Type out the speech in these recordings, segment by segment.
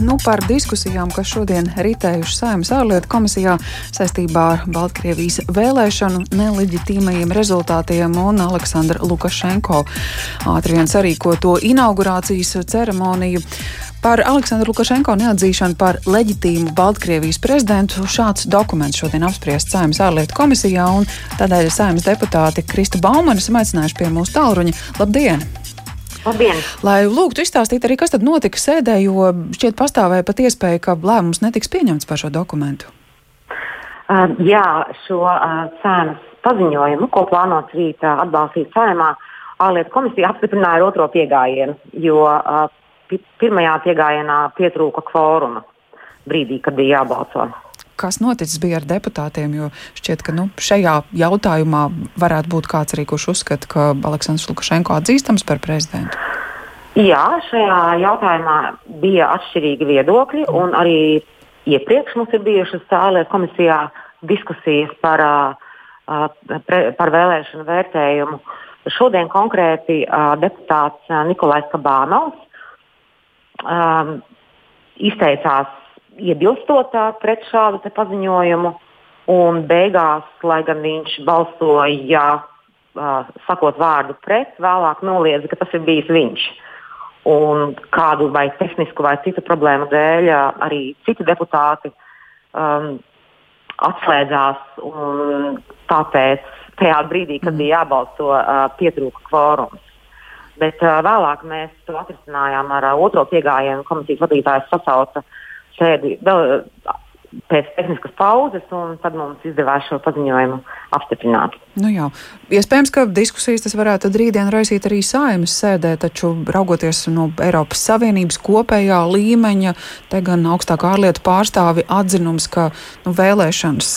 Nu, par diskusijām, kas šodien ritējušas Saimnes ārlietu komisijā saistībā ar Baltkrievijas vēlēšanu neleģitīmajiem rezultātiem un Aleksandra Lukašenko ātri vien sarīkoto inaugurācijas ceremoniju. Par Aleksandru Lukašenko neatzīšanu par leģitīmu Baltkrievijas prezidentu šāds dokuments šodien apspriests Saimnes ārlietu komisijā, un tādēļ Saimnes deputāti Krista Baumana esam aicinājuši pie mūsu tālruņa. Labdien! Labdien! Lai lūgtu izstāstīt arī, kas tad notika sēdē, jo šķiet pastāvēja pat iespēja, ka lēmums netiks pieņemts par šo dokumentu. Uh, jā, šo uh, cēnas paziņojumu, ko plānots rīt uh, atbalstīt saimā, ārlietu komisija apstiprināja ar otro piegājienu, jo uh, pirmajā piegājienā pietrūka kvoruma brīdī, kad bija jābalso kas noticis bija ar deputātiem, jo šķiet, ka nu, šajā jautājumā varētu būt kāds arī, kurš uzskata, ka Aleksandrs Lukašenko atzīstams par prezidentu. Jā, šajā jautājumā bija atšķirīgi viedokļi, un arī iepriekš mums ir bijušas ārlietu komisijā diskusijas par, pre, par vēlēšanu vērtējumu. Šodien konkrēti deputāts Nikolais Kabānovs izteicās iebilstot pret šādu paziņojumu. Un beigās, lai gan viņš balsoja, uh, sakot vārdu pret, vēlāk noliedza, ka tas ir bijis viņš. Un kādu vai tehnisku vai citu problēmu dēļ arī citi deputāti um, atslēdzās. Tāpēc tajā brīdī, kad bija jābalso, uh, pietrūka kvorums. Bet uh, vēlāk mēs to atrisinājām ar uh, otro piegājienu. Komisijas vadītājs sasauca uh, sēdi vēl pēc tehniskas pauzes, un tad mums izdevās šo paziņojumu apstiprināt. Nu jā. Iespējams, ka diskusijas tas varētu rītdien raisīt arī saimas sēdē, taču raugoties no Eiropas Savienības kopējā līmeņa, te gan augstākā ārlietu pārstāvi atzinums, ka nu, vēlēšanas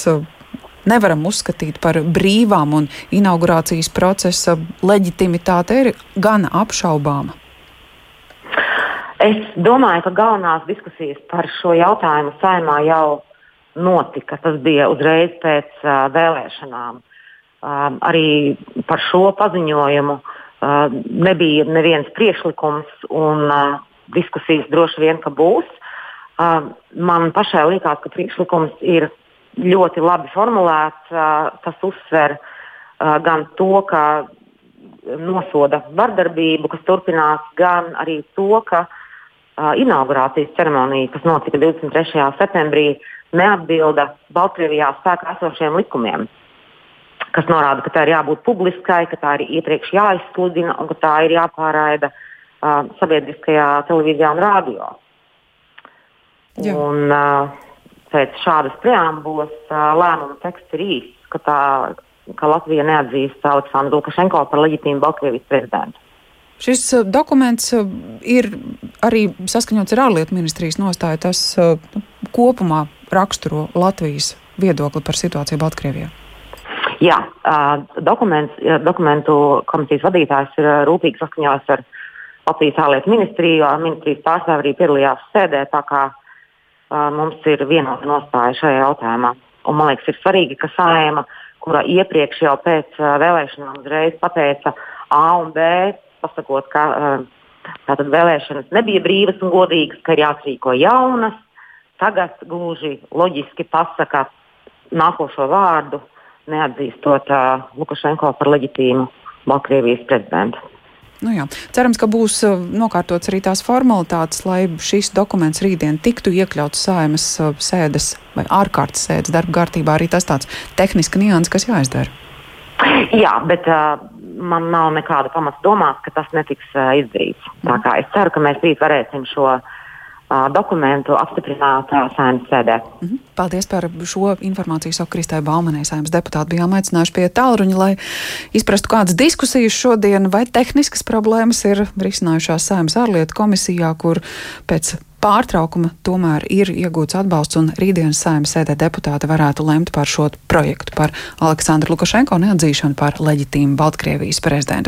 nevaram uzskatīt par brīvām un inaugurācijas procesa leģitimitāte ir gana apšaubāma. Es domāju, ka galvenās diskusijas par šo jautājumu saimā jau notika. Tas bija uzreiz pēc uh, vēlēšanām. Uh, arī par šo paziņojumu uh, nebija neviens priekšlikums, un uh, diskusijas droši vien būs. Uh, man pašai likās, ka priekšlikums ir ļoti labi formulēts. Uh, tas uzsver uh, gan to, ka nosoda vardarbību, kas turpinās, gan arī to, ka inaugurācijas ceremonija, kas notika 23. septembrī, neatbilda Baltkrievijā spēkā esošiem likumiem, kas norāda, ka tā ir jābūt publiskai, ka tā ir iepriekš jāizsludina un ka tā ir jāpāraida uh, sabiedriskajā televīzijā un rādio. Jā. Un, uh, pēc šādas preambulas uh, lēmuma teksts ir īsts, ka, tā, ka Latvija neatzīst Aleksandru Lukašenko par leģitīmu Baltkrievijas prezidentu. Šis dokuments ir arī saskaņots ar ārlietu ministrijas nostāju. Tas uh, nu, kopumā raksturo Latvijas viedokli par situāciju Baltkrievijā. Jā, dokuments, dokumentu komisijas vadītājs ir rūpīgi saskaņojis ar Latvijas ārlietu ministriju. Ministrijas pārstāvji arī piedalījās sēdē, tā kā mums ir vienota nostāja šajā jautājumā. Un, man liekas, ir svarīgi, ka Sājuma, kura iepriekš jau pēc vēlēšanām uzreiz pateica A un B pasakot, ka uh, tātad vēlēšanas nebija brīvas un godīgas, ka ir jāsrīko jaunas. Tagad gluži loģiski pasaka nākošo vārdu, neatzīstot uh, Lukašenko par leģitīmu Baltkrievijas prezidentu. Nu jā. Cerams, ka būs nokārtots arī tās formalitātes, lai šis dokuments rītdien tiktu iekļauts saimas sēdes vai ārkārtas sēdes darba kārtībā. Arī tas tāds tehniski nianses, kas jāizdara. Jā, bet uh, man nav nekāda pamata domāt, ka tas netiks uh, izdarīts. Tā kā es ceru, ka mēs rīt varēsim šo uh, dokumentu apstiprināt saimnes sēdē. Mm -hmm. Paldies par šo informāciju. Saku Kristai Baumanai, saimnes deputāti, bijām aicinājuši pie tālruņa, lai izprastu, kādas diskusijas šodien vai tehniskas problēmas ir risinājušās saimnes ārlietu komisijā, kur pēc pārtraukuma tomēr ir iegūts atbalsts, un rītdienas saimnes sēdē deputāti varētu lemt par šo projektu, par Aleksandru Lukašenko neatzīšanu par leģitīmu Baltkrievijas prezidentu.